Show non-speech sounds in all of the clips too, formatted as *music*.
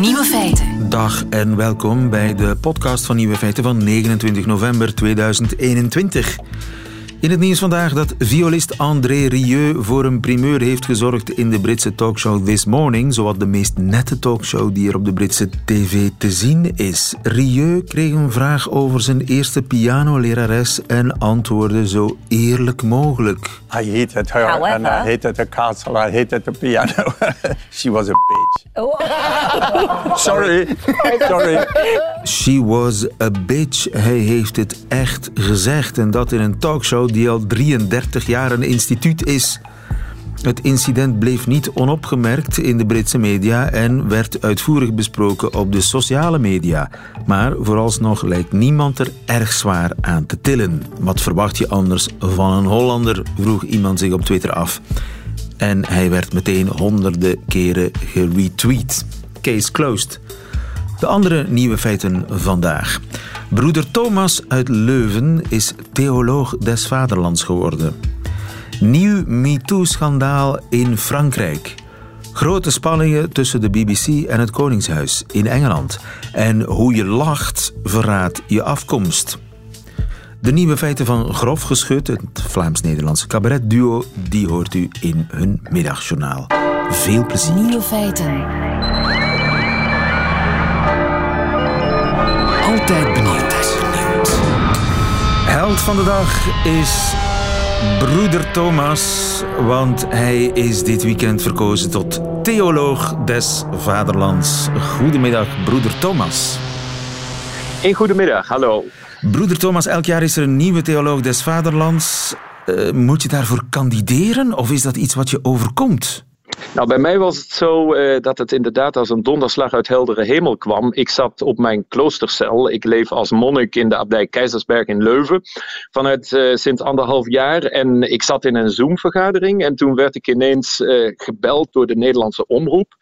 Nieuwe feiten. Dag en welkom bij de podcast van Nieuwe Feiten van 29 november 2021. In het nieuws vandaag dat violist André Rieu voor een primeur heeft gezorgd in de Britse talkshow This Morning, zowat de meest nette talkshow die er op de Britse tv te zien is. Rieu kreeg een vraag over zijn eerste pianolerares en antwoordde zo eerlijk mogelijk. I hated her However- and I hated the castle. I hated the piano. *laughs* she was a bitch. *laughs* Sorry. Sorry. She was a bitch. Hij heeft het echt gezegd en dat in een talkshow die al 33 jaar een instituut is. Het incident bleef niet onopgemerkt in de Britse media en werd uitvoerig besproken op de sociale media. Maar vooralsnog lijkt niemand er erg zwaar aan te tillen. Wat verwacht je anders van een Hollander? vroeg iemand zich op Twitter af. En hij werd meteen honderden keren geretweet. Case closed. De andere nieuwe feiten vandaag. Broeder Thomas uit Leuven is theoloog des vaderlands geworden. Nieuw MeToo-schandaal in Frankrijk. Grote spanningen tussen de BBC en het Koningshuis in Engeland. En hoe je lacht verraadt je afkomst. De nieuwe feiten van Grof Geschut, het Vlaams-Nederlandse cabaretduo, die hoort u in hun middagjournaal. Veel plezier. Nieuwe feiten. Altijd benieuwd. Held van de dag is broeder Thomas, want hij is dit weekend verkozen tot theoloog des vaderlands. Goedemiddag, broeder Thomas. Een goedemiddag, hallo. Broeder Thomas, elk jaar is er een nieuwe theoloog des vaderlands. Eh, moet je daarvoor kandideren of is dat iets wat je overkomt? Nou, bij mij was het zo eh, dat het inderdaad als een donderslag uit heldere hemel kwam. Ik zat op mijn kloostercel. Ik leef als monnik in de abdij Keizersberg in Leuven vanuit eh, sinds anderhalf jaar. En ik zat in een Zoom-vergadering en toen werd ik ineens eh, gebeld door de Nederlandse omroep.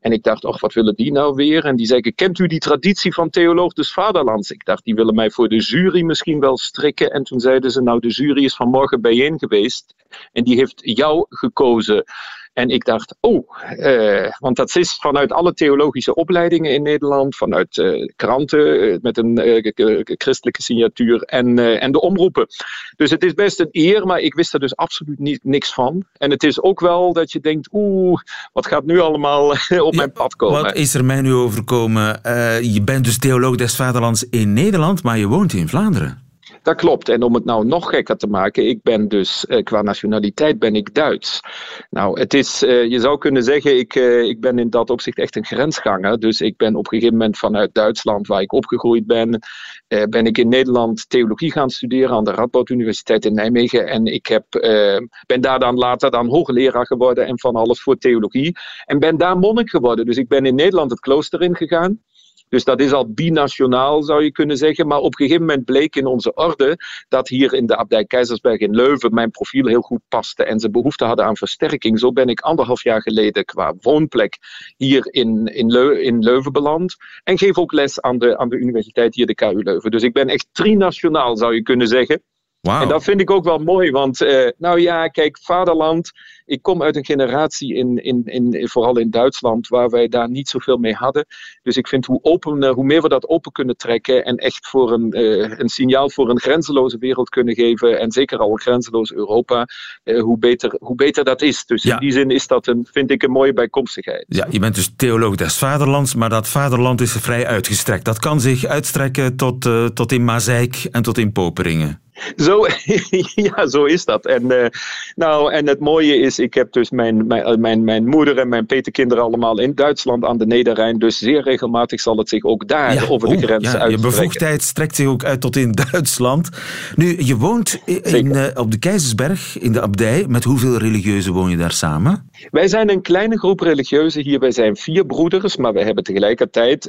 En ik dacht, och, wat willen die nou weer? En die zeiden, kent u die traditie van Theoloog Vaderlands? Ik dacht, die willen mij voor de jury misschien wel strikken. En toen zeiden ze, nou, de jury is vanmorgen bijeen geweest. En die heeft jou gekozen. En ik dacht, oh, eh, want dat is vanuit alle theologische opleidingen in Nederland, vanuit eh, kranten eh, met een christelijke signatuur en, en de omroepen. Dus het is best een eer, maar ik wist er dus absoluut niet, niks van. En het is ook wel dat je denkt, oeh, wat gaat nu allemaal *laughs* op mijn pad komen? Wat is er mij nu overkomen? Je bent dus theoloog des vaderlands in Nederland, maar je woont in Vlaanderen. Dat klopt. En om het nou nog gekker te maken, ik ben dus eh, qua nationaliteit ben ik Duits. Nou, het is, eh, je zou kunnen zeggen, ik, eh, ik ben in dat opzicht echt een grensganger. Dus ik ben op een gegeven moment vanuit Duitsland, waar ik opgegroeid ben, ben ik in Nederland theologie gaan studeren aan de Radboud Universiteit in Nijmegen. En ik heb, ben daar dan later dan hoogleraar geworden en van alles voor theologie. En ben daar monnik geworden. Dus ik ben in Nederland het klooster ingegaan. Dus dat is al binationaal, zou je kunnen zeggen. Maar op een gegeven moment bleek in onze orde dat hier in de abdij Keizersberg in Leuven mijn profiel heel goed paste en ze behoefte hadden aan versterking. Zo ben ik anderhalf jaar geleden qua woonplek hier in, in, Leu- in Leuven beland. En geef ook les aan de, aan de universiteit hier, de KU Leuven. Dus ik ben echt trinationaal, zou je kunnen zeggen. En dat vind ik ook wel mooi, want eh, nou ja, kijk, vaderland. Ik kom uit een generatie, in, in, in, vooral in Duitsland, waar wij daar niet zoveel mee hadden. Dus ik vind hoe, open, eh, hoe meer we dat open kunnen trekken en echt voor een, eh, een signaal voor een grenzeloze wereld kunnen geven, en zeker al een grenzeloos Europa, hoe, beter, hoe beter dat is. Dus Ja. in die zin is dat een, vind ik een mooie bijkomstigheid. Ja, je bent dus theoloog des vaderlands, maar dat vaderland is vrij uitgestrekt. Dat kan zich uitstrekken tot, tot in Mazeik en tot in Poperingen. Zo, *laughs* ja, zo is dat. En, eh, nou, en het mooie is, ik heb dus mijn, mijn, eh, mijn, mijn moeder en mijn petekinderen allemaal in Duitsland aan de Nederrijn. Dus zeer regelmatig zal het zich ook daar over de oeh, grens ja, je bevoegdheid strekt zich ook uit tot in Duitsland. Nu, je woont in, eh, op de Keizersberg, in de abdij. Met hoeveel religieuzen woon je daar samen? Wij zijn een kleine groep religieuzen hier. Wij zijn vier broeders, maar we hebben tegelijkertijd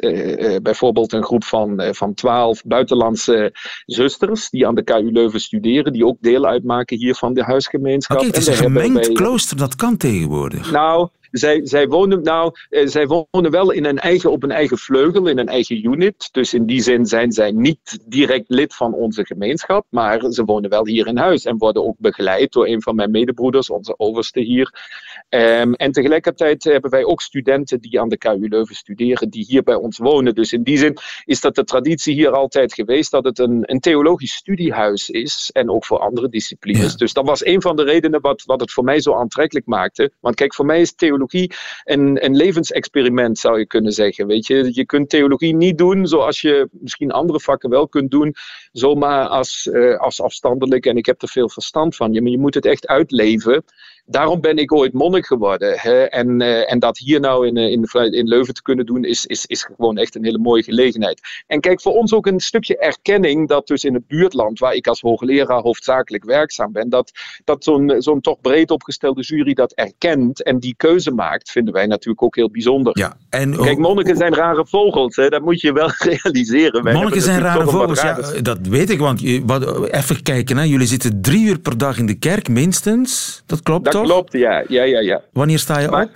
bijvoorbeeld een groep van, van twaalf buitenlandse zusters die aan de KU Leuven studeren, die ook deel uitmaken hier van de huisgemeenschap. Oké, het is En een gemengd klooster, dat kan tegenwoordig. Nou, zij, zij, wonen, nou eh, zij wonen wel in een eigen, op een eigen vleugel, in een eigen unit. Dus in die zin zijn zij niet direct lid van onze gemeenschap. Maar ze wonen wel hier in huis en worden ook begeleid door een van mijn medebroeders, onze overste hier. Ehm, en tegelijkertijd hebben wij ook studenten die aan de KU Leuven studeren, die hier bij ons wonen. Dus in die zin is dat de traditie hier altijd geweest dat het een, een theologisch studiehuis is. En ook voor andere disciplines. Dus dat was een van de redenen wat, wat het voor mij zo aantrekkelijk maakte. Want kijk, voor mij is theologie een, een levensexperiment, zou je kunnen zeggen. Weet je, je kunt theologie niet doen zoals je misschien andere vakken wel kunt doen, zomaar als, uh, als afstandelijk. En ik heb er veel verstand van. Je, maar je moet het echt uitleven daarom ben ik ooit monnik geworden. Hè? En, uh, en dat hier nou in, in, in Leuven te kunnen doen, is, is, is gewoon echt een hele mooie gelegenheid. En kijk, voor ons ook een stukje erkenning dat dus in het buurtland, waar ik als hoogleraar hoofdzakelijk werkzaam ben, dat, dat zo'n zo'n toch breed opgestelde jury dat erkent en die keuze maakt, vinden wij natuurlijk ook heel bijzonder. Ja, en, kijk, monniken zijn rare vogels, hè? dat moet je wel *laughs* realiseren. Wij monniken zijn rare vogels, ja, dat weet ik, want wat, even kijken, hè? jullie zitten drie uur per dag in de kerk, minstens. Dat klopt dat toch? klopt, ja. ja, ja, ja. Wanneer sta je op?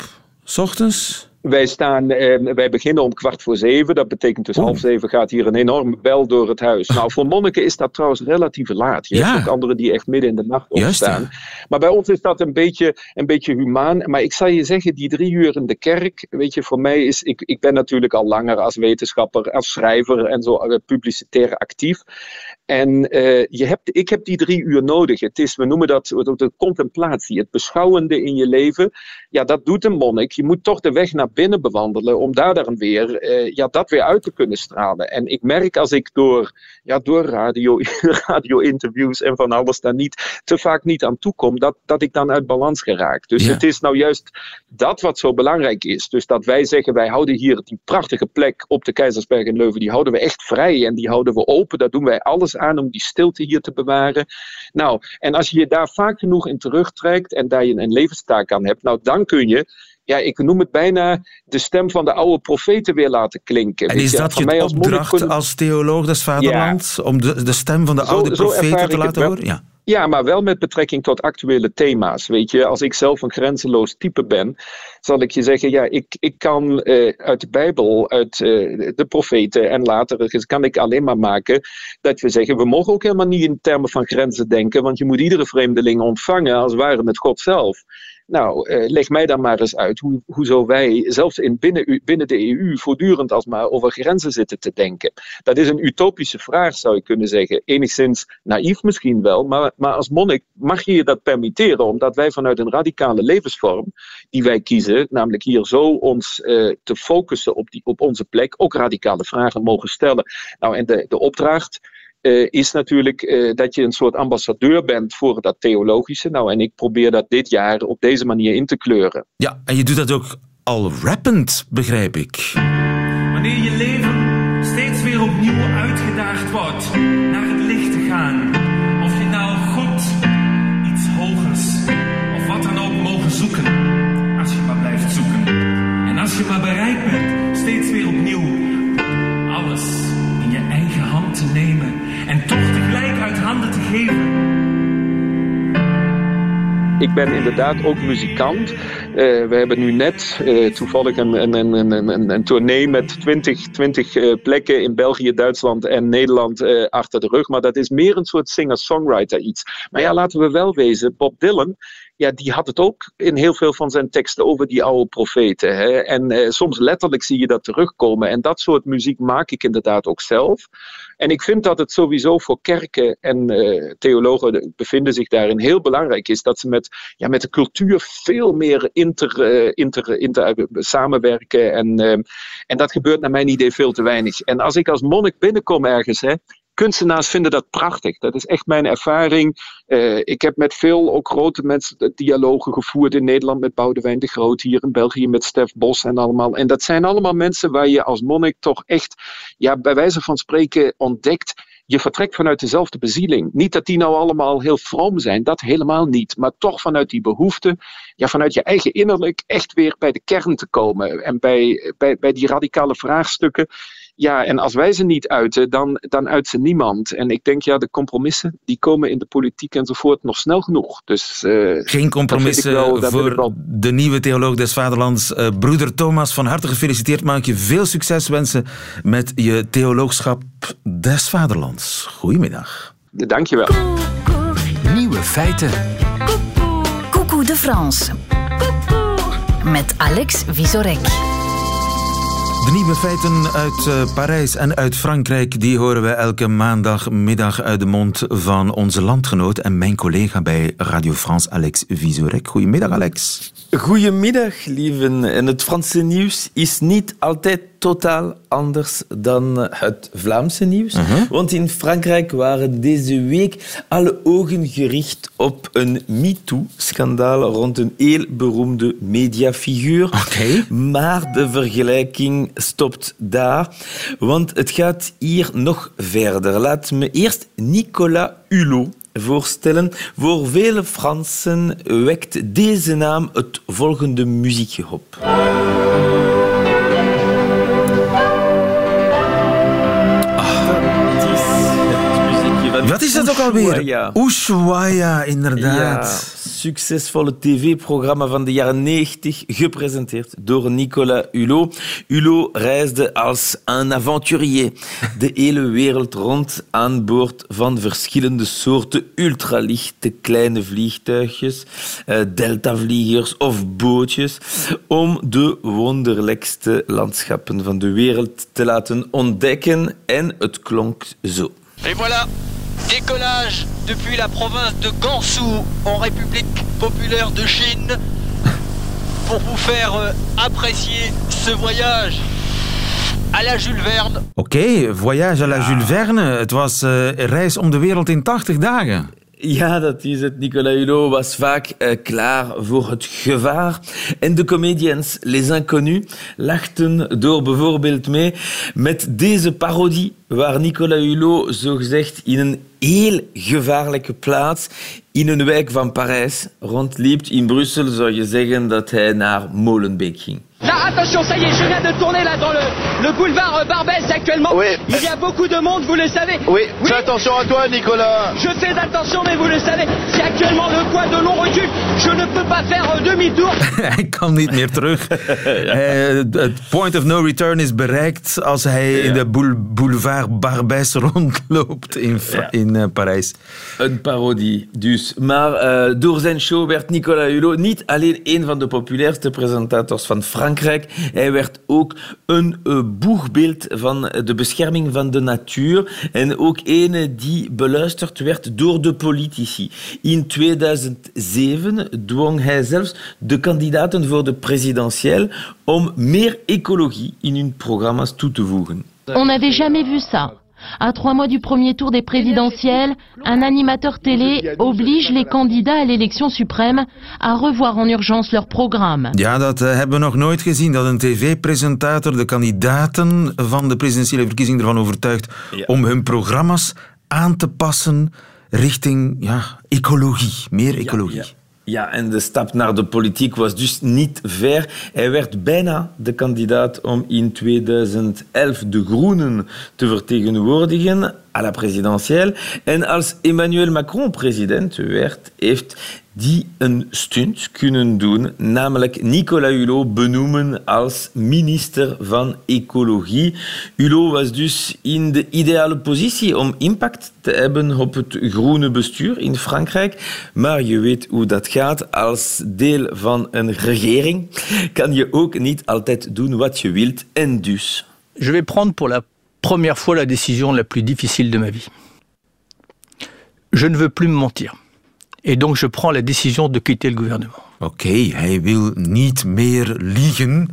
S ochtends? Wij, staan, eh, wij beginnen om kwart voor zeven. Dat betekent dus half zeven gaat hier een enorme bel door het huis. Nou, voor monniken is dat trouwens relatief laat. Je ja. hebt ook anderen die echt midden in de nacht opstaan. Maar bij ons is dat een beetje, een beetje humaan. Maar ik zal je zeggen, die drie uur in de kerk, weet je, voor mij is... Ik, ik ben natuurlijk al langer als wetenschapper, als schrijver en zo uh, publicitair actief. En uh, je hebt, ik heb die drie uur nodig. Het is, we noemen dat de contemplatie, het beschouwende in je leven. Ja, dat doet een monnik. Je moet toch de weg naar binnen bewandelen om daar dan weer, uh, ja, dat weer uit te kunnen stralen. En ik merk als ik door, ja, door radio, *laughs* radio-interviews en van alles daar niet te vaak niet aan toe kom, dat, dat ik dan uit balans geraak. Dus ja. het is nou juist dat wat zo belangrijk is. Dus dat wij zeggen, wij houden hier die prachtige plek op de Keizersberg in Leuven, die houden we echt vrij en die houden we open. Daar doen wij alles aan om die stilte hier te bewaren. Nou, en als je je daar vaak genoeg in terugtrekt en daar je een levenstaak aan hebt, nou dan kun je ja, ik noem het bijna de stem van de oude profeten weer laten klinken. En is je, dat je als opdracht kunnen... als theoloog des vaderlands? Ja. Om de, de stem van de oude profeten te laten horen? Ja. Ja, maar wel met betrekking tot actuele thema's. Weet je, als ik zelf een grenzeloos type ben, zal ik je zeggen, ja, ik, ik kan uh, uit de Bijbel, uit uh, de profeten en later kan ik alleen maar maken dat we zeggen, we mogen ook helemaal niet in termen van grenzen denken, want je moet iedere vreemdeling ontvangen als ware met God zelf. Nou, uh, leg mij dan maar eens uit hoe, hoezo wij, zelfs in binnen, binnen de EU, voortdurend alsmaar over grenzen zitten te denken. Dat is een utopische vraag, zou je kunnen zeggen. Enigszins naïef misschien wel, maar, maar als monnik mag je je dat permitteren, omdat wij vanuit een radicale levensvorm die wij kiezen, namelijk hier zo ons uh, te focussen op, die, op onze plek, ook radicale vragen mogen stellen. Nou, en de, de opdracht uh, is natuurlijk uh, dat je een soort ambassadeur bent voor dat theologische. Nou, en ik probeer dat dit jaar op deze manier in te kleuren. Ja, en je doet dat ook al rappend, begrijp ik. Wanneer je leven steeds weer opnieuw uitgedaagd wordt naar het licht te gaan. Of je nou God, iets hogers of wat dan ook mogen zoeken. Als je maar blijft zoeken. En als je maar bereid bent en toch tegelijk uit handen te geven. Ik ben inderdaad ook muzikant. Uh, we hebben nu net uh, toevallig een, een, een, een, een tournee met 20, 20 uh, plekken in België, Duitsland en Nederland achter de rug. Maar dat is meer een soort singer-songwriter iets. Maar ja, laten we wel wezen, Bob Dylan ja, die had het ook in heel veel van zijn teksten over die oude profeten. Hè? En uh, soms letterlijk zie je dat terugkomen. En dat soort muziek maak ik inderdaad ook zelf. En ik vind dat het sowieso voor kerken en uh, theologen bevinden zich daarin heel belangrijk is dat ze met, ja, met de cultuur veel meer inter, uh, inter, inter, samenwerken. En, en dat gebeurt naar mijn idee veel te weinig. En als ik als monnik binnenkom ergens, hè, kunstenaars vinden dat prachtig. Dat is echt mijn ervaring. Uh, ik heb met veel ook grote mensen dialogen gevoerd in Nederland met Boudewijn de Groot, hier in België met Stef Bos en allemaal. En dat zijn allemaal mensen waar je als monnik toch echt, ja, bij wijze van spreken ontdekt je vertrekt vanuit dezelfde bezieling. Niet dat die nou allemaal heel vroom zijn, dat helemaal niet. Maar toch vanuit die behoefte, ja, vanuit je eigen innerlijk, echt weer bij de kern te komen. En bij, bij, bij die radicale vraagstukken. Ja, en als wij ze niet uiten, dan, dan uit ze niemand. En ik denk, ja, de compromissen die komen in de politiek enzovoort nog snel genoeg. Dus, uh, Geen compromissen wel, voor wel... de nieuwe theoloog des vaderlands. Uh, broeder Thomas, van harte gefeliciteerd. Mag ik je veel succes wensen met je theoloogschap des vaderlands. Goedemiddag. Dankjewel. Nieuwe feiten. Coucou de France. met Alex Visorek. De nieuwe feiten uit uh, Parijs en uit Frankrijk die horen we elke maandagmiddag uit de mond van onze landgenoot en mijn collega bij Radio France, Alex Visorek. Goedemiddag, Alex. Goedemiddag, lieven. En het Franse nieuws is niet altijd totaal anders dan het Vlaamse nieuws. Uh-huh. Want in Frankrijk waren deze week alle ogen gericht op een MeToo-schandaal rond een heel beroemde mediafiguur. Okay. Maar de vergelijking stopt daar, want het gaat hier nog verder. Laat me eerst Nicolas Hulot voorstellen. Voor vele Fransen wekt deze naam het volgende muziekje op. Wat is dat ook alweer? Ushuaia, inderdaad. Succesvolle tv-programma van de jaren 90, gepresenteerd door Nicolas Hulot. Hulot reisde als een avonturier de *laughs* hele wereld rond aan boord van verschillende soorten ultralichte kleine vliegtuigjes, eh, deltavliegers of bootjes, om de wonderlijkste landschappen van de wereld te laten ontdekken. En het klonk zo. Et voilà, Décollage depuis la province de Gansu en République populaire de Chine pour vous faire euh, apprécier ce voyage à la Jules Verne. Oké, voyage à la Jules Verne. Het was uh, reis om de wereld in 80 dagen. Ja, dat is het. Nicolas Hulot was vaak uh, klaar voor het gevaar. En de comedians, Les Inconnus, lachten door bijvoorbeeld mee met deze parodie waar Nicolas Hulot zogezegd in een heel gevaarlijke plaats in een wijk van Parijs rondliep. In Brussel zou je zeggen dat hij naar Molenbeek ging. Là, attention, ça y est, je viens de tourner là dans le, le boulevard euh, Barbès actuellement. Oui. Il y a beaucoup de monde, vous le savez. Oui, oui. fais attention à toi, Nicolas. Je fais attention, mais vous le savez, c'est actuellement le point de long recul. Je ne peux pas faire euh, demi-tour. *laughs* hij kan niet meer terug. *laughs* Het point of no return is bereikt als hij ja. in de boulevard Barbès *laughs* rondloopt in, ja. in uh, Parijs. Een parodie dus. Maar uh, door zijn show werd Nicolas Hulot niet alleen een van de populairste presentators van Frankrijk. Hij werd ook een uh, boegbeeld van de bescherming van de natuur en ook een die beluisterd werd door de politici. In 2007 dwong hij zelfs de kandidaten voor de presidentieel om meer ecologie in hun programma's toe te voegen. On n'avait jamais vu ça. À trois mois du premier tour des présidentielles, un animateur télé oblige les candidats à l'élection suprême à revoir en urgence leur programme. Ja, dat uh, hebben we nog nooit gezien. Dat een tv-presentator de kandidaten van de presidentiële verkiezing ervan overtuigt ja. om hun programma's aan te passen richting ja, ecologie, meer ecologie. Ja, ja. Ja, en de stap naar de politiek was dus niet ver. Hij werd bijna de kandidaat om in 2011 de Groenen te vertegenwoordigen à la présidentielle. En als Emmanuel Macron president werd, heeft die een stunt kunnen doen, namelijk Nicolas Hulot benoemen als minister van Ecologie. Hulot was dus in de ideale positie om impact te hebben op het groene bestuur in Frankrijk. Maar je weet hoe dat gaat. Als deel van een regering kan je ook niet altijd doen wat je wilt. En dus... Je vais prendre pour la première fois la décision la plus difficile de ma vie. Je ne veux plus me mentir. Et donc je prends la décision de quitter le gouvernement. Oké, okay, hij wil niet meer liegen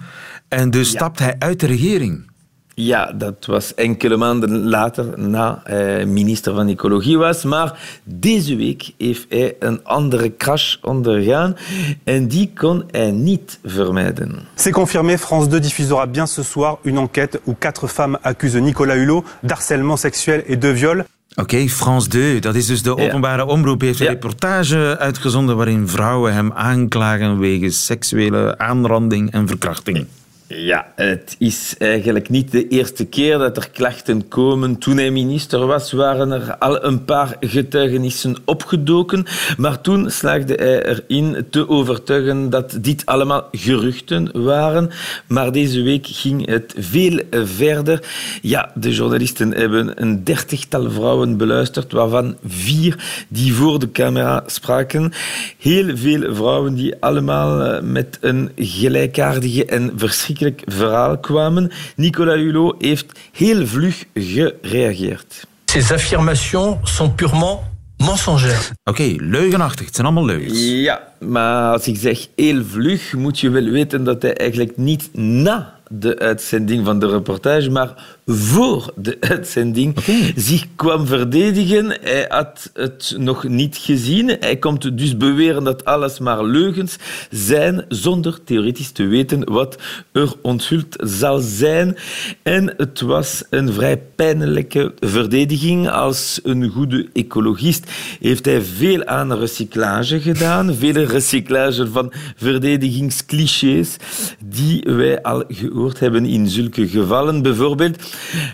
en dus ja. stapt hij uit de regering. Ja, dat was enkele maanden later na eh, minister van Ecologie was. Maar deze week heeft hij een andere crash ondergaan en die kon hij niet vermijden. C'est confirmé, France 2 diffusera bien ce soir une enquête où quatre femmes accusent Nicolas Hulot d'harcèlement seksueel et de viol. Oké, okay, France 2, dat is dus de openbare ja. omroep, heeft een ja. reportage uitgezonden waarin vrouwen hem aanklagen wegens seksuele aanranding en verkrachting. Ja, het is eigenlijk niet de eerste keer dat er klachten komen. Toen hij minister was, waren er al een paar getuigenissen opgedoken. Maar toen slaagde hij erin te overtuigen dat dit allemaal geruchten waren. Maar deze week ging het veel verder. Ja, de journalisten hebben een dertigtal vrouwen beluisterd, waarvan vier die voor de camera spraken. Heel veel vrouwen die allemaal eh, met een gelijkaardige en verschrikkelijke verhaal kwamen. Nicolas Hulot heeft heel vlug gereageerd. Ces affirmations sont purement mensongères. Oké, okay, leugenachtig. Het zijn allemaal leugens. Ja, maar als ik zeg heel vlug, moet je wel weten dat hij eigenlijk niet na de uitzending van de reportage, maar voor de uitzending zich kwam verdedigen. Hij had het nog niet gezien. Hij komt dus beweren dat alles maar leugens zijn, zonder theoretisch te weten wat er onthuld zal zijn. En het was een vrij pijnlijke verdediging. Als een goede ecologist heeft hij veel aan recyclage gedaan, vele recyclage van verdedigingsclichés die wij al gehoord hebben in zulke gevallen. Bijvoorbeeld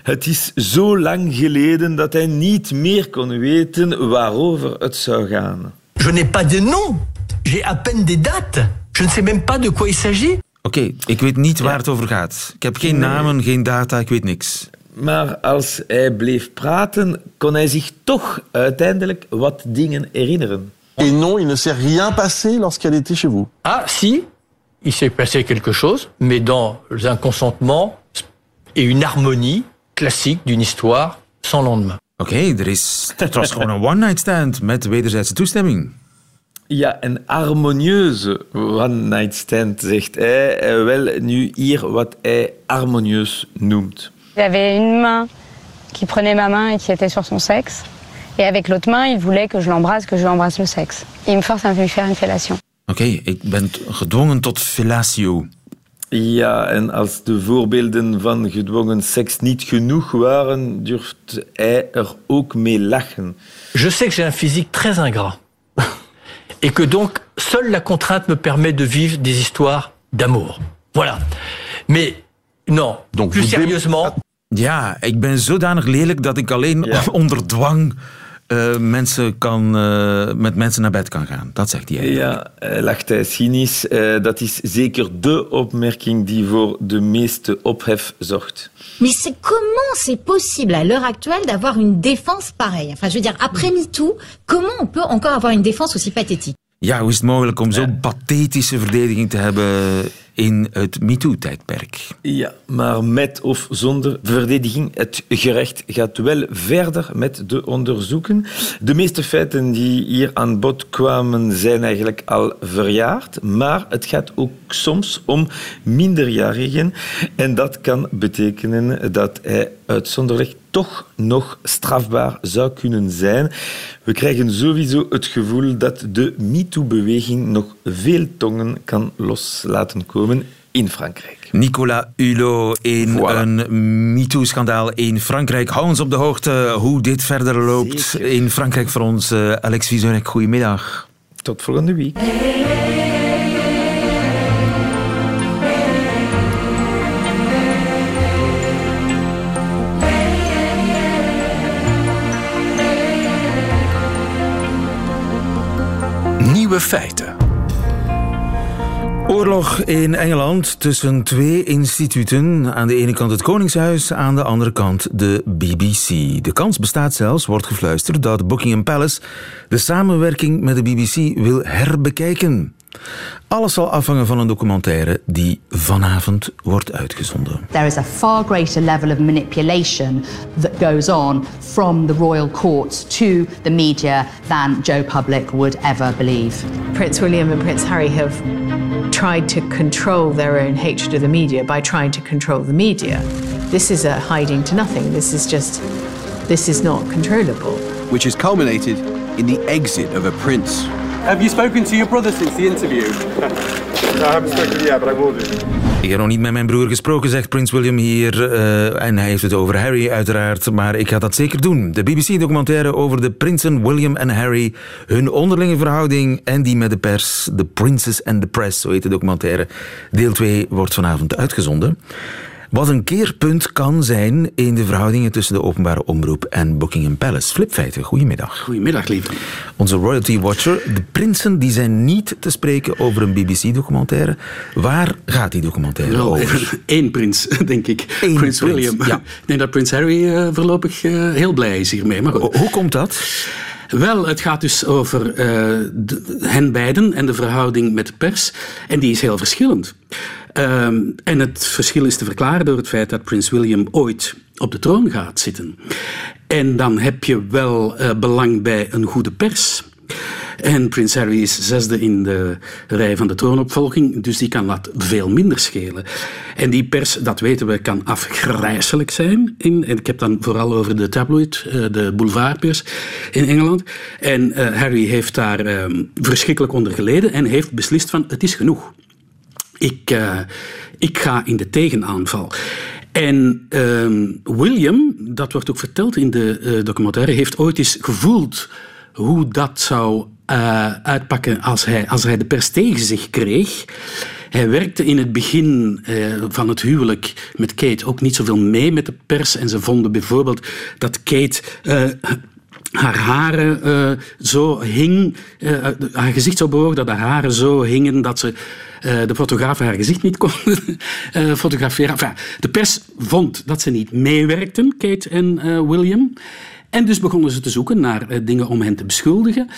het is zo lang geleden dat hij niet meer kon weten waarover het zou gaan. Je n'ai pas de nom. J'ai à peine des dates. Je ne sais même pas de quoi il s'agit. Oké, okay, ik weet niet waar het over gaat. Ik heb geen namen, geen data, ik weet niks. Maar als hij bleef praten, kon hij zich toch uiteindelijk wat dingen herinneren. Et non, il ne s'est rien passé lorsqu'elle était chez vous. Ah, si, il s'est passé quelque chose, mais dans un consentement et une harmonie classique d'une histoire sans lendemain. Oké, okay, er is, het was gewoon een one-night stand met wederzijdse toestemming. Ja, een harmonieuze one-night stand, zegt hij. Wel, nu hier wat hij harmonieus noemt. Il avait une main qui prenait ma main et qui était sur son sexe. Et avec l'autre main, il voulait que je l'embrasse, que je lui embrasse le sexe. Il me force à me faire une fellation. Oké, okay, ik ben gedwongen tot fellatio. Ja, en als de voorbeelden van gedwongen seks niet genoeg waren, durft hij er ook mee lachen. Je sais que j'ai un physique très ingrat. *laughs* Et que donc, seule la contrainte me permet de vivre des histoires d'amour. Voilà. Mais non, donc, plus sérieusement... Ja, ik ben zodanig lelijk dat ik alleen ja. *laughs* onder dwang uh, mensen kan, uh, met mensen naar bed kan gaan. Dat zegt hij eigenlijk. Ja, lacht hij cynisch. Uh, dat is zeker de opmerking die voor de meeste ophef zorgt. Mais c'est comment c'est possible à l'heure actuelle d'avoir une défense pareille Enfin, je veux dire, après MeToo, comment on peut encore avoir une défense aussi pathétique Ja, hoe is het mogelijk om zo'n pathetische verdediging te hebben in het MeToo-tijdperk? Ja, maar met of zonder verdediging, het gerecht gaat wel verder met de onderzoeken. De meeste feiten die hier aan bod kwamen zijn eigenlijk al verjaard, maar het gaat ook soms om minderjarigen. En dat kan betekenen dat hij uitzonderlijk toch nog strafbaar zou kunnen zijn. We krijgen sowieso het gevoel dat de MeToo-beweging nog veel tongen kan loslaten komen in Frankrijk. Nicolas Hulot in een MeToo-schandaal in Frankrijk. Hou ons op de hoogte hoe dit verder loopt in Frankrijk voor ons. Uh, Alex Vizorek, goedemiddag. Tot volgende week. Nieuwe feiten. Oorlog in Engeland tussen twee instituten. Aan de ene kant het Koningshuis, aan de andere kant de BBC. De kans bestaat zelfs, wordt gefluisterd, dat Buckingham Palace de samenwerking met de BBC wil herbekijken. Alles zal afhangen van een documentaire die vanavond wordt uitgezonden. There is a far greater level of manipulation that goes on from the royal courts to the media than Joe Public would ever believe. Prince William and Prince Harry have tried to control their own hatred of the media by trying to control the media. This is a hiding to nothing. This is just this is not controllable. Which has culminated in the exit of a prince have you spoken to your brother since the interview? I haven't spoken yet, but I will do. Ik heb nog niet met mijn broer gesproken, zegt Prins William hier. Uh, en hij heeft het over Harry, uiteraard. Maar ik ga dat zeker doen. De BBC-documentaire over de prinsen William en Harry. Hun onderlinge verhouding en die met de pers. The Princess and the Press, zo heet de documentaire. Deel 2 wordt vanavond uitgezonden. Wat een keerpunt kan zijn in de verhoudingen tussen de openbare omroep en Buckingham Palace. Flipfeiten, goedemiddag. Goedemiddag, lieve. Onze royalty watcher. De prinsen die zijn niet te spreken over een BBC-documentaire. Waar gaat die documentaire Wel, over? *laughs* Eén prins, *laughs* denk ik. Eén prins, William. Ja. Ik denk dat prins Harry uh, voorlopig uh, heel blij is hiermee. Maar goed. Hoe komt dat? Wel, het gaat dus over uh, hen beiden en de verhouding met de pers. En die is heel verschillend. Ehm, en het verschil is te verklaren door het feit dat prins William ooit op de troon gaat zitten. En dan heb je wel uh, belang bij een goede pers. En prins Harry is zesde in de rij van de troonopvolging, dus die kan dat veel minder schelen. En die pers, dat weten we, kan afgrijselijk zijn. In, en ik heb dan vooral over de tabloid, uh, de boulevardpers in Engeland. En uh, Harry heeft daar uh, verschrikkelijk onder geleden en heeft beslist van het is genoeg. Ik, ik ga in de tegenaanval. En uh, William, dat wordt ook verteld in de documentaire, heeft ooit eens gevoeld hoe dat zou uh, uitpakken als hij, als hij de pers tegen zich kreeg. Hij werkte in het begin van het huwelijk met Kate ook niet zoveel mee met de pers. En ze vonden bijvoorbeeld dat Kate haar haren zo hing, haar gezicht zo bewoog dat haar haren zo hingen dat ze de fotograaf haar gezicht niet kon *laughs* fotograferen. De pers vond dat ze niet meewerkten, Kate en William. En dus begonnen ze te zoeken naar dingen om hen te beschuldigen.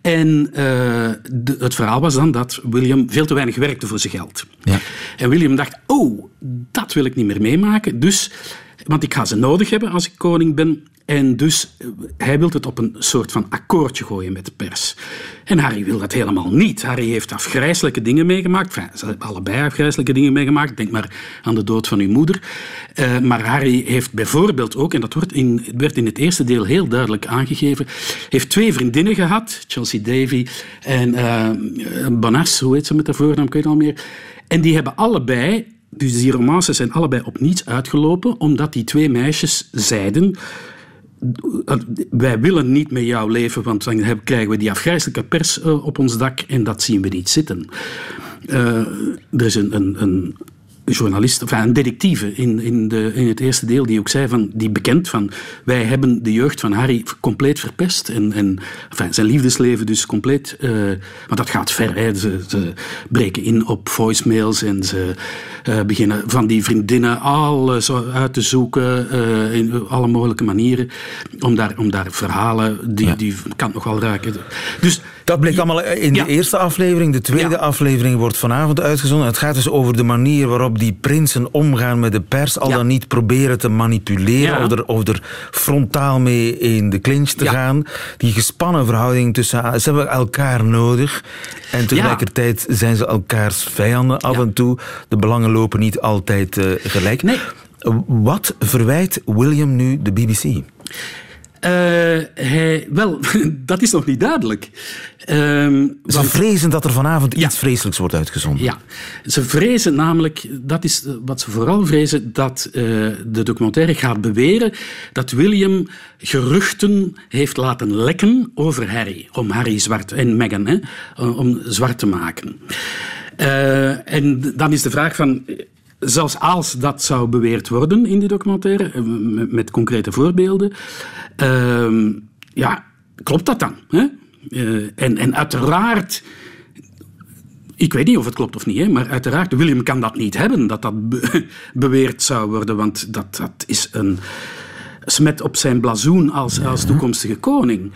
En de, het verhaal was dan dat William veel te weinig werkte voor zijn geld. Ja. En William dacht, oh, dat wil ik niet meer meemaken. Dus, want ik ga ze nodig hebben als ik koning ben. En dus eh, hij wil het op een soort van akkoordje gooien met de pers. En Harry wil dat helemaal niet. Harry heeft afgrijzelijke dingen meegemaakt. Ze hebben allebei afgrijzelijke dingen meegemaakt. Denk maar aan de dood van uw moeder. Uh, maar Harry heeft bijvoorbeeld ook, en dat wordt in, werd in het eerste deel heel duidelijk aangegeven, heeft twee vriendinnen gehad, Chelsea Davy en uh, hoe heet ze met haar voornaam, ik weet al meer. En die hebben allebei dus die romances zijn allebei op niets uitgelopen, omdat die twee meisjes zeiden wij willen niet met jou leven, want dan krijgen we die afgrijzelijke pers eh, op ons dak en dat zien we niet zitten. Uh, er is een, een, een journalist, een detectieve in, in, de, in het eerste deel, die ook zei van, die bekend van, wij hebben de jeugd van Harry compleet verpest en, en enfin, zijn liefdesleven dus compleet, uh, want dat gaat ver, hè. Ze, ze breken in op voicemails en ze uh, beginnen van die vriendinnen alles uit te zoeken uh, in alle mogelijke manieren, om daar, om daar verhalen, die, ja. die kan nog wel raken. Dus dat bleek allemaal in de eerste aflevering. De tweede aflevering wordt vanavond uitgezonden. Het gaat dus over de manier waarop die prinsen omgaan met de pers. Al dan niet proberen te manipuleren of, er, of er frontaal mee in de clinch te gaan. Die gespannen verhouding tussen... Ze hebben elkaar nodig. En tegelijkertijd zijn ze elkaars vijanden af en toe. De belangen lopen niet altijd uh, gelijk. Nee. Wat verwijt William nu de BBC? Uh, hij, wel, *laughs* dat is nog niet duidelijk. Uh, ze want, vrezen dat er vanavond ja, iets vreselijks wordt uitgezonden. Ja, ze vrezen namelijk, dat is wat ze vooral vrezen, dat uh, de documentaire gaat beweren dat William geruchten heeft laten lekken over Harry. Om Harry zwart en Meghan, hè, om zwart te maken. En dan is de vraag van zelfs als dat zou beweerd worden in die documentaire, met concrete voorbeelden, uh, ja, klopt dat dan? Uh, en, en uiteraard, ik weet niet of het klopt of niet, maar uiteraard, William kan dat niet hebben, dat dat be *laughs* beweerd zou worden, want dat, dat is een smet op zijn blazoen als, als toekomstige koning.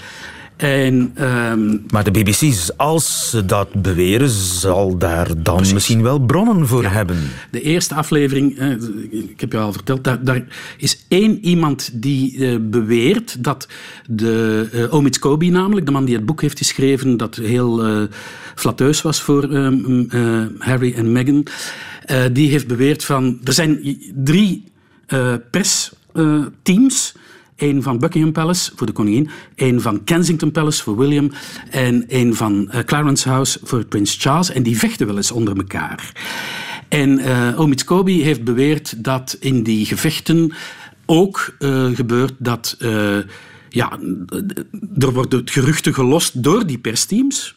En, um, maar de BBC, als ze dat beweren, zal daar dan precies. misschien wel bronnen voor ja, hebben. De eerste aflevering, eh, ik heb je al verteld, daar, daar is één iemand die uh, beweert dat de uh, Omid Scobie namelijk, de man die het boek heeft geschreven, dat heel uh, flatteus was voor um, Harry en Meghan, die heeft beweerd van, er zijn drie persteams Eén van Buckingham Palace voor de koningin, één van Kensington Palace voor William en één van uh, Clarence House voor prins Charles. En die vechten wel eens onder elkaar. En uh, Omid Kobi heeft beweerd dat in die gevechten ook uh, gebeurt dat ja, er wordt het geruchten gelost door die persteams.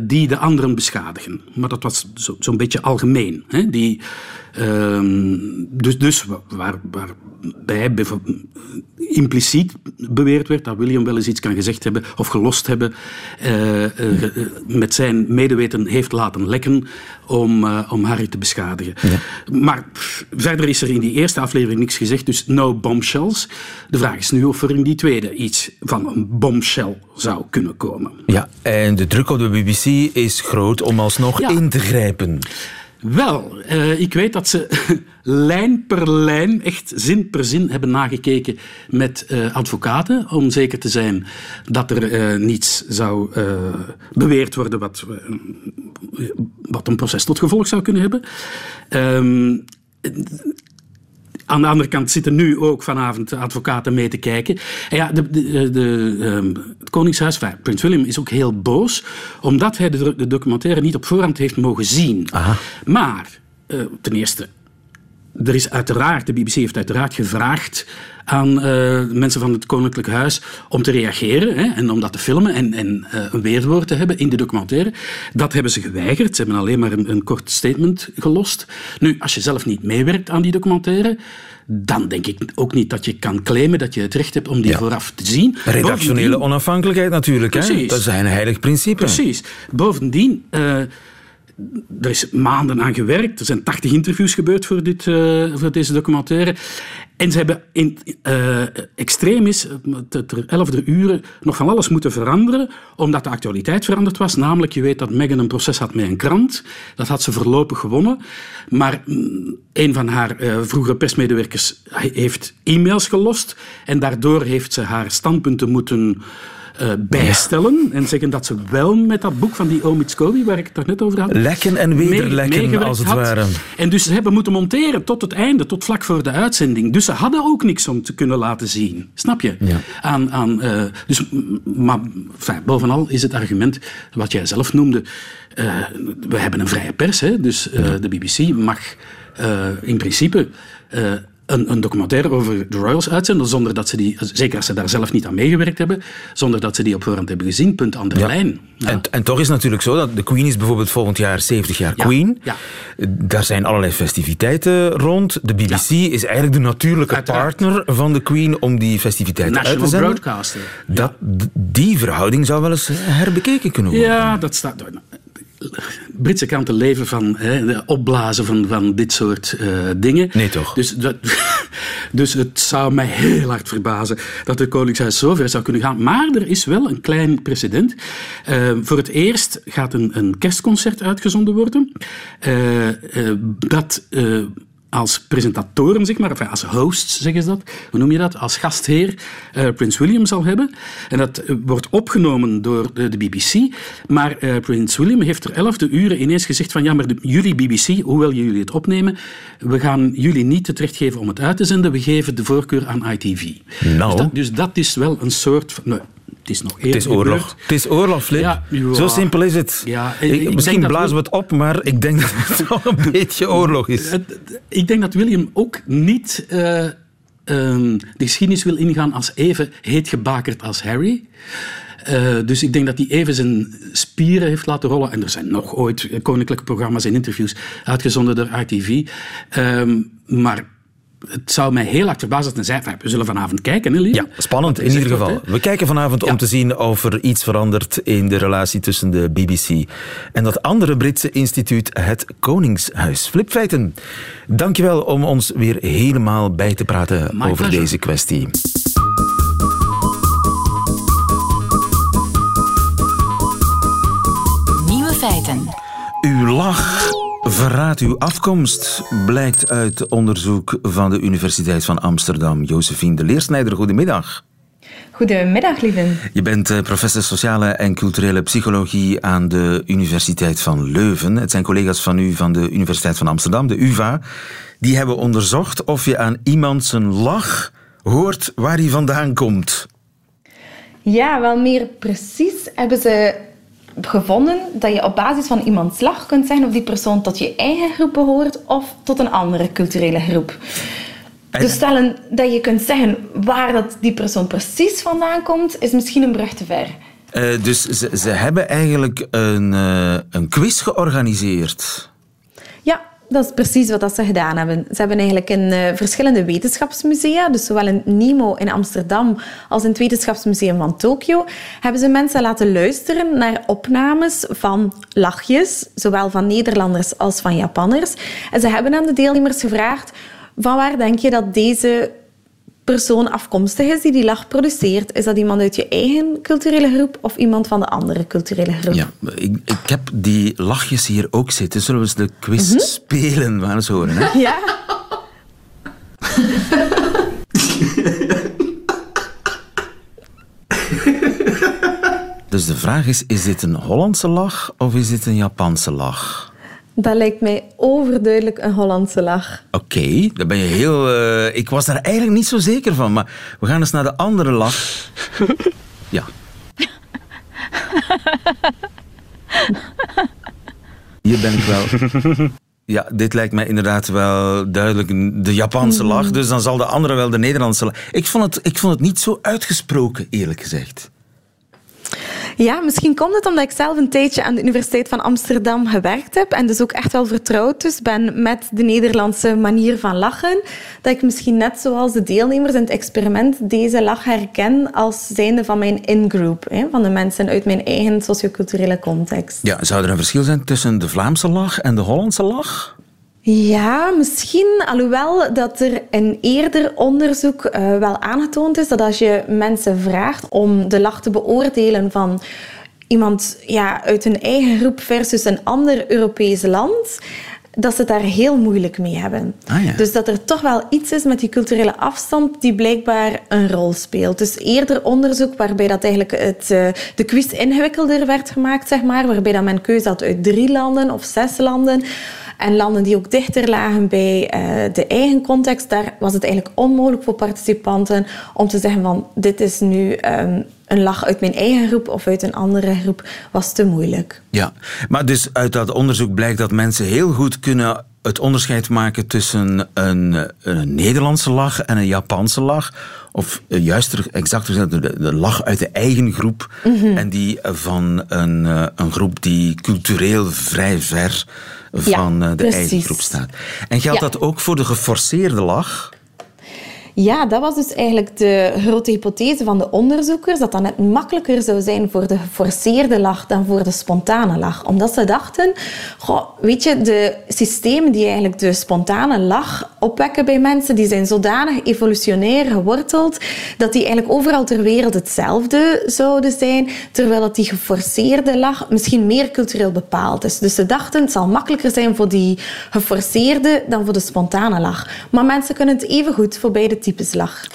Die de anderen beschadigen. Maar dat was zo'n zo beetje algemeen. Hè? Die, uh, dus dus waar, waarbij impliciet beweerd werd dat William wel eens iets kan gezegd hebben of gelost hebben, uh, uh, met zijn medeweten heeft laten lekken om, uh, om Harry te beschadigen. Ja. Maar pff, verder is er in die eerste aflevering niks gezegd, dus no bombshells. De vraag is nu of er in die tweede iets van een bombshell zou kunnen komen. Ja, en de druk op de BBC is groot om alsnog ja. in te grijpen. Wel, uh, ik weet dat ze *laughs* lijn per lijn, echt zin per zin, hebben nagekeken met uh, advocaten. Om zeker te zijn dat er uh, niets zou beweerd worden wat, wat een proces tot gevolg zou kunnen hebben. Aan de andere kant zitten nu ook vanavond advocaten mee te kijken. En ja, de, de, de, um, het Koningshuis, Prins William, is ook heel boos, omdat hij de, de documentaire niet op voorhand heeft mogen zien. Aha. Maar, uh, ten eerste, er is uiteraard, de BBC heeft uiteraard gevraagd aan uh, mensen van het Koninklijk Huis om te reageren hè, en om dat te filmen en, en uh, een weerwoord te hebben in de documentaire. Dat hebben ze geweigerd. Ze hebben alleen maar een, een kort statement gelost. Nu, als je zelf niet meewerkt aan die documentaire, dan denk ik ook niet dat je kan claimen dat je het recht hebt om die ja. vooraf te zien. Redactionele Bovendien, onafhankelijkheid natuurlijk. Precies. Hè? Dat een heilig principe. Precies. Bovendien... Uh, er is maanden aan gewerkt. Er zijn 80 interviews gebeurd voor, dit, uh, voor deze documentaire. En ze hebben in uh, extremis, ter elfde uren, nog van alles moeten veranderen, omdat de actualiteit veranderd was. Namelijk, je weet dat Meghan een proces had met een krant. Dat had ze voorlopig gewonnen. Maar mm, een van haar uh, vroegere persmedewerkers heeft e-mails gelost. En daardoor heeft ze haar standpunten moeten uh, bijstellen en zeggen dat ze wel met dat boek van die Omid Scobie, waar ik het net over had, lekken en wederlekken mee, als het had. ware. En dus ze hebben moeten monteren tot het einde, tot vlak voor de uitzending. Dus ze hadden ook niks om te kunnen laten zien. Snap je? Ja. Aan, aan, uh, dus, maar enfin, bovenal is het argument wat jij zelf noemde. Uh, we hebben een vrije pers, hè? dus de BBC mag in principe een, een, documentaire over de Royals uitzenden, zonder dat ze die, zeker als ze daar zelf niet aan meegewerkt hebben, zonder dat ze die op voorhand hebben gezien. Punt aan de ja. lijn. Ja. En, en, toch is het natuurlijk zo dat de Queen is bijvoorbeeld volgend jaar 70 jaar Queen. Ja. Daar zijn allerlei festiviteiten rond. De BBC is eigenlijk de natuurlijke Uiteraard. partner van de Queen om die festiviteiten National uit te zenden. Broadcaster. Dat, die verhouding zou wel eens herbekeken kunnen worden. Ja, dat staat. Britse kranten leven van hè, opblazen van, van dit soort uh, dingen. Nee, toch? Dus, dat, *laughs* dus het zou mij heel hard verbazen dat het Koningshuis zo ver zou kunnen gaan. Maar er is wel een klein precedent. Uh, voor het eerst gaat een, een kerstconcert uitgezonden worden. Uh, dat als presentatoren, zeg maar, enfin, als hosts zeggen ze dat, hoe noem je dat, als gastheer uh, Prins William zal hebben. En dat uh, wordt opgenomen door de, de BBC, maar uh, Prins William heeft er elfde uren ineens gezegd van ja, maar de, jullie BBC, hoewel jullie het opnemen, we gaan jullie niet het recht geven om het uit te zenden, we geven de voorkeur aan ITV. Nou. Dus, dat, dus dat is wel een soort van... Nou, het is nog Het is oorlog. Gebeurd. Het is oorlog, Flip. Ja, ja. Zo simpel is het. Ja, ik, ik misschien blazen we het op, maar ik denk dat het wel een *laughs* beetje oorlog is. Ik denk dat William ook niet uh, um, de geschiedenis wil ingaan als even heet gebakerd als Harry. Uh, dus ik denk dat hij even zijn spieren heeft laten rollen. En er zijn nog ooit koninklijke programma's en interviews uitgezonden door ITV. Um, maar het zou mij heel erg verbazen als hij zei, we zullen vanavond kijken, hè, lief? Ja, spannend in ieder geval. Wordt, we kijken vanavond ja. om te zien of er iets verandert in de relatie tussen de BBC en dat andere Britse instituut, het Koningshuis. Flipfeiten, dankjewel om ons weer helemaal bij te praten My over pleasure. deze kwestie. Nieuwe feiten. Uw lach verraadt uw afkomst, blijkt uit onderzoek van de Universiteit van Amsterdam. Josephine de Leersnijder, goedemiddag. Goedemiddag, lieven. Je bent professor sociale en culturele psychologie aan de Universiteit van Leuven. Het zijn collega's van u van de Universiteit van Amsterdam, de UvA. Die hebben onderzocht of je aan iemand zijn lach hoort waar hij vandaan komt. Ja, wel meer precies hebben ze gevonden dat je op basis van iemands slag kunt zeggen of die persoon tot je eigen groep behoort of tot een andere culturele groep. Dus stellen dat je kunt zeggen waar dat die persoon precies vandaan komt, is misschien een brug te ver. Uh, dus ze, ze, hebben eigenlijk een, uh, een quiz georganiseerd. Ja, dat is precies wat ze gedaan hebben. Ze hebben eigenlijk in uh, verschillende wetenschapsmusea, dus zowel in NIMO in Amsterdam als in het Wetenschapsmuseum van Tokio, hebben ze mensen laten luisteren naar opnames van lachjes, zowel van Nederlanders als van Japanners. En ze hebben aan de deelnemers gevraagd van waar denk je dat deze persoon afkomstig is die die lach produceert? Is dat iemand uit je eigen culturele groep of iemand van de andere culturele groep? Ja, ik, ik heb die lachjes hier ook zitten. Zullen we eens de quiz mm -hmm. spelen? We gaan eens horen. Hè? *laughs* Ja. *laughs* dus de vraag is, is dit een Hollandse lach of is dit een Japanse lach? Dat lijkt mij overduidelijk een Hollandse lach. Oké, okay, dan ben je heel... Uh, ik was daar eigenlijk niet zo zeker van, maar we gaan eens naar de andere lach. Ja. Hier ben ik wel... Ja, dit lijkt mij inderdaad wel duidelijk de Japanse lach. Dus dan zal de andere wel de Nederlandse lach. Ik vond het, ik vond het niet zo uitgesproken, eerlijk gezegd. Ja, misschien komt het omdat ik zelf een tijdje aan de Universiteit van Amsterdam gewerkt heb en dus ook echt wel vertrouwd dus ben met de Nederlandse manier van lachen, dat ik misschien net zoals de deelnemers in het experiment deze lach herken als zijnde van mijn in-group, van de mensen uit mijn eigen socioculturele context. Ja, zou er een verschil zijn tussen de Vlaamse lach en de Hollandse lach? Ja, misschien. Alhoewel dat er een eerder onderzoek uh, wel aangetoond is dat als je mensen vraagt om de lach te beoordelen van iemand ja, uit hun eigen groep versus een ander Europees land, dat ze het daar heel moeilijk mee hebben. Ah, ja. Dus dat er toch wel iets is met die culturele afstand die blijkbaar een rol speelt. Dus eerder onderzoek waarbij dat eigenlijk het, uh, de quiz ingewikkelder werd gemaakt, zeg maar, waarbij dat men keuze had uit drie landen of zes landen. En landen die ook dichter lagen bij uh, de eigen context, daar was het eigenlijk onmogelijk voor participanten om te zeggen van dit is nu um, een lach uit mijn eigen groep of uit een andere groep, was te moeilijk. Ja, maar dus uit dat onderzoek blijkt dat mensen heel goed kunnen het onderscheid maken tussen een, een Nederlandse lach en een Japanse lach. Of juist exact gezegd, de, de lach uit de eigen groep mm -hmm. en die van een, een groep die cultureel vrij ver van ja, de eigen groep staat. En geldt dat ook voor de geforceerde lach? Ja, dat was dus eigenlijk de grote hypothese van de onderzoekers, dat dat net makkelijker zou zijn voor de geforceerde lach dan voor de spontane lach. Omdat ze dachten, goh, weet je, de systemen die eigenlijk de spontane lach opwekken bij mensen, die zijn zodanig evolutionair geworteld, dat die eigenlijk overal ter wereld hetzelfde zouden zijn, terwijl dat die geforceerde lach misschien meer cultureel bepaald is. Dus ze dachten, het zal makkelijker zijn voor die geforceerde dan voor de spontane lach. Maar mensen kunnen het even goed voor beide types.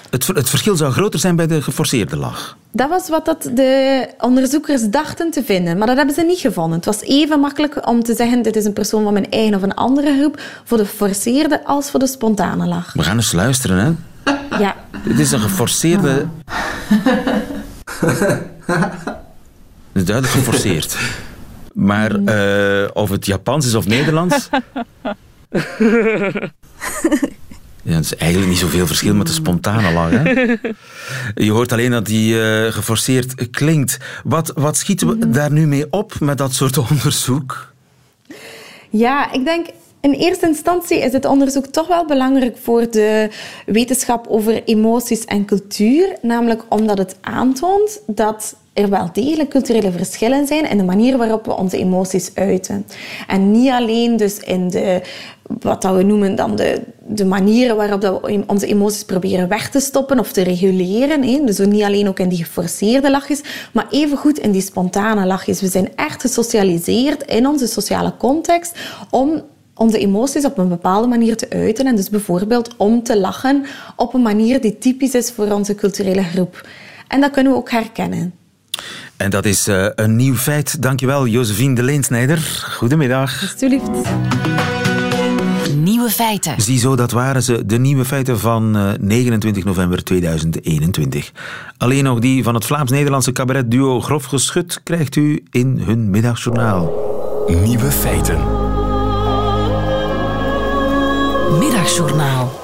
Het, het verschil zou groter zijn bij de geforceerde lach? Dat was wat dat de onderzoekers dachten te vinden, maar dat hebben ze niet gevonden. Het was even makkelijk om te zeggen, dit is een persoon van mijn eigen of een andere groep, voor de geforceerde als voor de spontane lach. We gaan eens luisteren, hè? Ja. Dit is een geforceerde... Het is duidelijk geforceerd. Maar uh, of het Japans is of Nederlands... *laughs* Ja, dat is eigenlijk niet zoveel verschil met de spontane lach. Hè? *laughs* Je hoort alleen dat die uh, geforceerd klinkt. Wat, wat schieten we daar nu mee op met dat soort *laughs* onderzoek? Ja, ik denk in eerste instantie is het onderzoek toch wel belangrijk voor de wetenschap over emoties en cultuur. Namelijk omdat het aantoont dat er wel degelijk culturele verschillen zijn in de manier waarop we onze emoties uiten. En niet alleen dus in de, wat dat we noemen dan de, de manieren waarop dat we onze emoties proberen weg te stoppen of te reguleren. Hè. Dus niet alleen ook in die geforceerde lachjes, maar evengoed in die spontane lachjes. We zijn echt gesocialiseerd in onze sociale context om onze emoties op een bepaalde manier te uiten. En dus bijvoorbeeld om te lachen op een manier die typisch is voor onze culturele groep. En dat kunnen we ook herkennen. En dat is uh, een nieuw feit. Dankjewel, Josephine de Leensnijder. Goedemiddag. Alsjeblieft. Nieuw Nieuwe feiten. Ziezo, dat waren ze, de nieuwe feiten van 29 eh, november 2021. Alleen nog die van het Vlaams-Nederlandse cabaretduo Grof Geschut krijgt u in hun middagjournaal. Nieuwe feiten. Middagjournaal.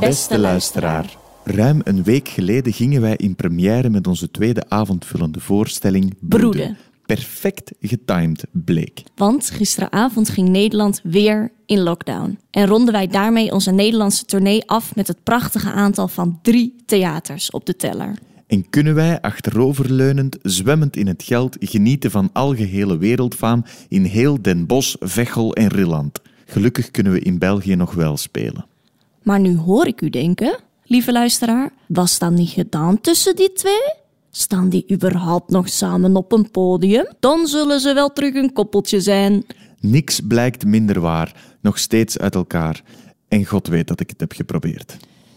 Beste luisteraar. Ruim een week geleden gingen wij in première met onze tweede avondvullende voorstelling Broeden perfect getimed bleek. Want gisteravond ging Nederland weer in lockdown. En ronden wij daarmee onze Nederlandse tournee af met het prachtige aantal van drie theaters op de teller. En kunnen wij achteroverleunend, zwemmend in het geld, genieten van algehele wereldfaam in heel Den Bosch, Vechel en Rilland. Gelukkig kunnen we in België nog wel spelen. Maar nu hoor ik u denken, lieve luisteraar, was dat niet gedaan tussen die twee? Staan die überhaupt nog samen op een podium? Dan zullen ze wel terug een koppeltje zijn. Niks blijkt minder waar, nog steeds uit elkaar. En God weet dat ik het heb geprobeerd.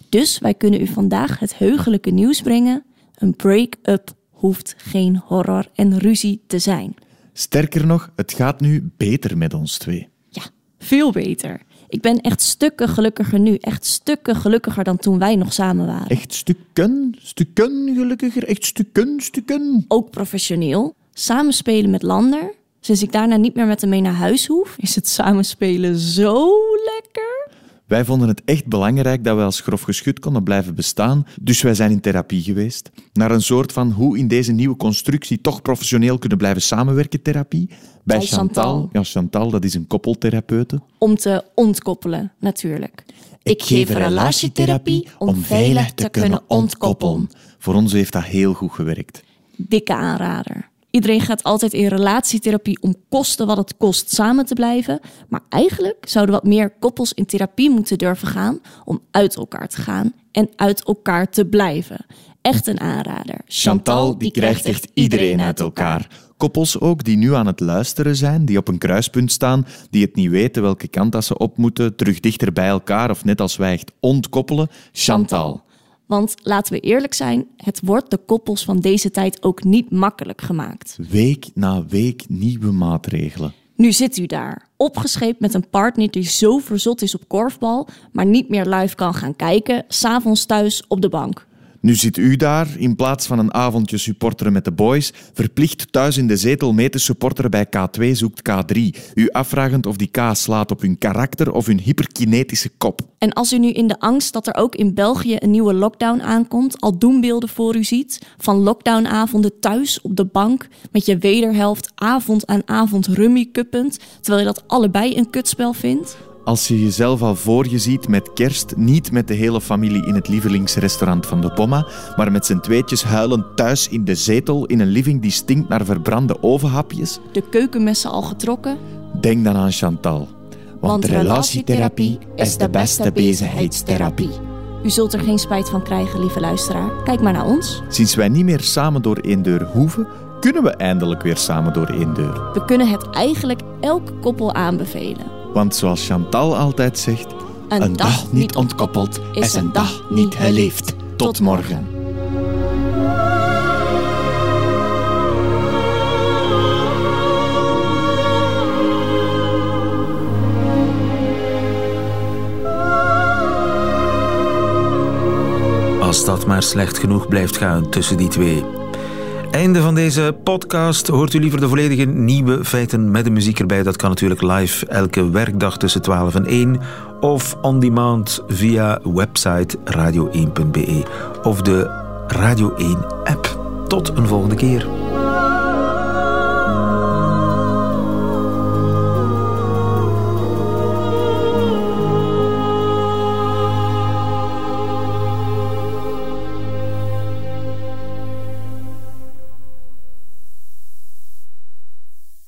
Dus wij kunnen u vandaag het heugelijke nieuws brengen. Een break-up hoeft geen horror en ruzie te zijn. Sterker nog, het gaat nu beter met ons twee. Ja, veel beter. Ik ben echt stukken gelukkiger nu. Echt stukken gelukkiger dan toen wij nog samen waren. Echt stukken, stukken gelukkiger. Echt stukken, stukken. Ook professioneel. Samenspelen met Lander. Sinds ik daarna niet meer met hem mee naar huis hoef, is het samenspelen zo lekker. Wij vonden het echt belangrijk dat wij als grof geschut konden blijven bestaan, dus wij zijn in therapie geweest. Naar een soort van hoe in deze nieuwe constructie toch professioneel kunnen blijven samenwerken therapie. Bij, Chantal. Ja, Chantal, dat is een koppeltherapeute. Om te ontkoppelen, natuurlijk. Ik geef relatietherapie om veilig te kunnen ontkoppelen. Voor ons heeft dat heel goed gewerkt. Dikke aanrader. Iedereen gaat altijd in relatietherapie om kosten wat het kost samen te blijven. Maar eigenlijk zouden wat meer koppels in therapie moeten durven gaan om uit elkaar te gaan en uit elkaar te blijven. Echt een aanrader. Chantal, die krijgt echt iedereen uit elkaar. Koppels ook die nu aan het luisteren zijn, die op een kruispunt staan, die het niet weten welke kant dat ze op moeten, terug dichter bij elkaar of net als wij echt ontkoppelen. Chantal. Want laten we eerlijk zijn, het wordt de koppels van deze tijd ook niet makkelijk gemaakt. Week na week nieuwe maatregelen. Nu zit u daar, opgescheept met een partner die zo verzot is op korfbal, maar niet meer live kan gaan kijken, s'avonds thuis op de bank. Nu zit u daar, in plaats van een avondje supporteren met de boys, verplicht thuis in de zetel mee te supporteren bij K2 zoekt K3. U afvragend of die K slaat op hun karakter of hun hyperkinetische kop. En als u nu in de angst dat er ook in België een nieuwe lockdown aankomt, al doembeelden voor u ziet, van lockdownavonden thuis op de bank met je wederhelft avond aan avond rummy kuppend, terwijl je dat allebei een kutspel vindt? Als je jezelf al voor je ziet met kerst, niet met de hele familie in het lievelingsrestaurant van de Pomma, maar met z'n tweetjes huilend thuis in de zetel in een living die stinkt naar verbrande ovenhapjes. De keukenmessen al getrokken? Denk dan aan Chantal. Want, relatietherapie is de beste bezigheidstherapie. U zult er geen spijt van krijgen, lieve luisteraar. Kijk maar naar ons. Sinds wij niet meer samen door één deur hoeven, kunnen we eindelijk weer samen door één deur. We kunnen het eigenlijk elk koppel aanbevelen. Want zoals Chantal altijd zegt, een, dag, niet ontkoppeld is een dag niet geleefd. Tot morgen. Als dat maar slecht genoeg blijft gaan tussen die twee. Einde van deze podcast. Hoort u liever de volledige nieuwe feiten met de muziek erbij? Dat kan natuurlijk live elke werkdag tussen 12 en 1 of on demand via website radio1.be of de Radio 1 app. Tot een volgende keer.